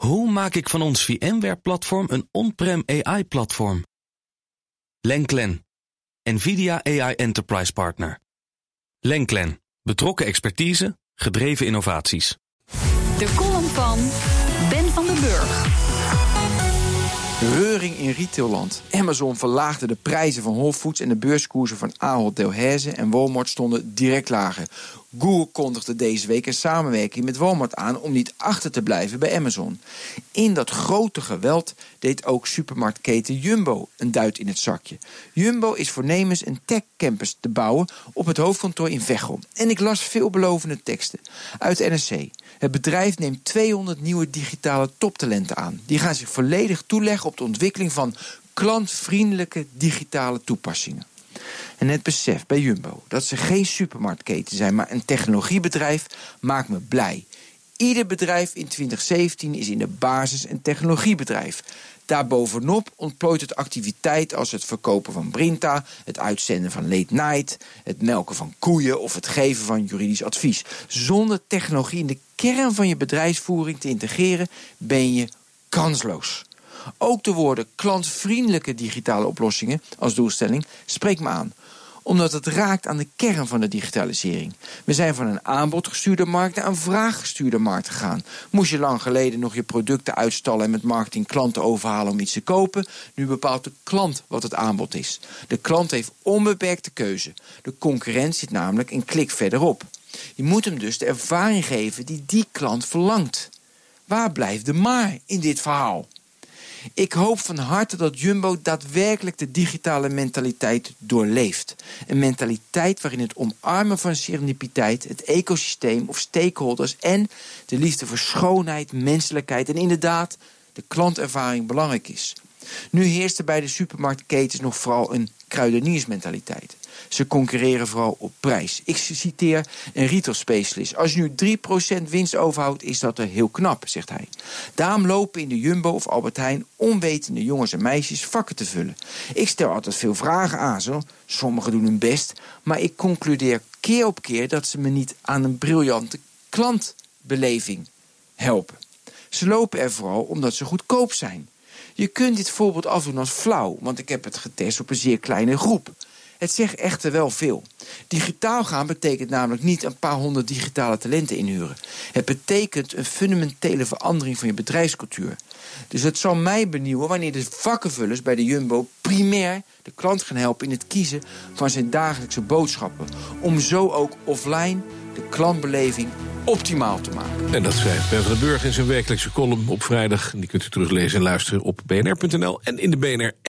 Hoe maak ik van ons VMware-platform een on-prem AI-platform? Lenklen, NVIDIA AI Enterprise Partner. Lenklen, betrokken expertise, gedreven innovaties. De column van Ben van den Burg. Reuring in retailland. Amazon verlaagde de prijzen van Whole Foods en de beurskoersen van Ahold Delhaize en Walmart stonden direct lager. Google kondigde deze week een samenwerking met Walmart aan om niet achter te blijven bij Amazon. In dat grote geweld deed ook supermarktketen Jumbo een duit in het zakje. Jumbo is voornemens een tech-campus te bouwen op het hoofdkantoor in Veghel. En ik las veelbelovende teksten uit NRC. Het bedrijf neemt 200 nieuwe digitale toptalenten aan. Die gaan zich volledig toeleggen op de ontwikkeling van klantvriendelijke digitale toepassingen. En het besef bij Jumbo dat ze geen supermarktketen zijn, maar een technologiebedrijf, maakt me blij. Ieder bedrijf in 2017 is in de basis een technologiebedrijf. Daarbovenop ontplooit het activiteit als het verkopen van Brinta, het uitzenden van late night, het melken van koeien of het geven van juridisch advies. Zonder technologie in de kern van je bedrijfsvoering te integreren, ben je kansloos. Ook de woorden klantvriendelijke digitale oplossingen als doelstelling spreekt me aan omdat het raakt aan de kern van de digitalisering. We zijn van een aanbodgestuurde markt naar een vraaggestuurde markt gegaan. Moest je lang geleden nog je producten uitstallen en met marketing klanten overhalen om iets te kopen? Nu bepaalt de klant wat het aanbod is. De klant heeft onbeperkte keuze. De concurrent zit namelijk een klik verderop. Je moet hem dus de ervaring geven die die klant verlangt. Waar blijft de maar in dit verhaal? Ik hoop van harte dat Jumbo daadwerkelijk de digitale mentaliteit doorleeft. Een mentaliteit waarin het omarmen van serendipiteit, het ecosysteem of stakeholders en de liefde voor schoonheid, menselijkheid en inderdaad de klantervaring belangrijk is. Nu heerst er bij de supermarktketens nog vooral een kruideniersmentaliteit. Ze concurreren vooral op prijs. Ik citeer een retail specialist. Als je nu 3% winst overhoudt, is dat er heel knap, zegt hij. Daarom lopen in de Jumbo of Albert Heijn onwetende jongens en meisjes vakken te vullen. Ik stel altijd veel vragen aan ze. Sommigen doen hun best. Maar ik concludeer keer op keer dat ze me niet aan een briljante klantbeleving helpen. Ze lopen er vooral omdat ze goedkoop zijn. Je kunt dit voorbeeld afdoen als flauw, want ik heb het getest op een zeer kleine groep. Het zegt echter wel veel. Digitaal gaan betekent namelijk niet een paar honderd digitale talenten inhuren. Het betekent een fundamentele verandering van je bedrijfscultuur. Dus het zal mij benieuwen wanneer de vakkenvullers bij de Jumbo primair de klant gaan helpen in het kiezen van zijn dagelijkse boodschappen. Om zo ook offline de klantbeleving optimaal te maken. En dat schrijft Ben van Burg in zijn wekelijkse column op vrijdag. Die kunt u teruglezen en luisteren op bnr.nl en in de BNR.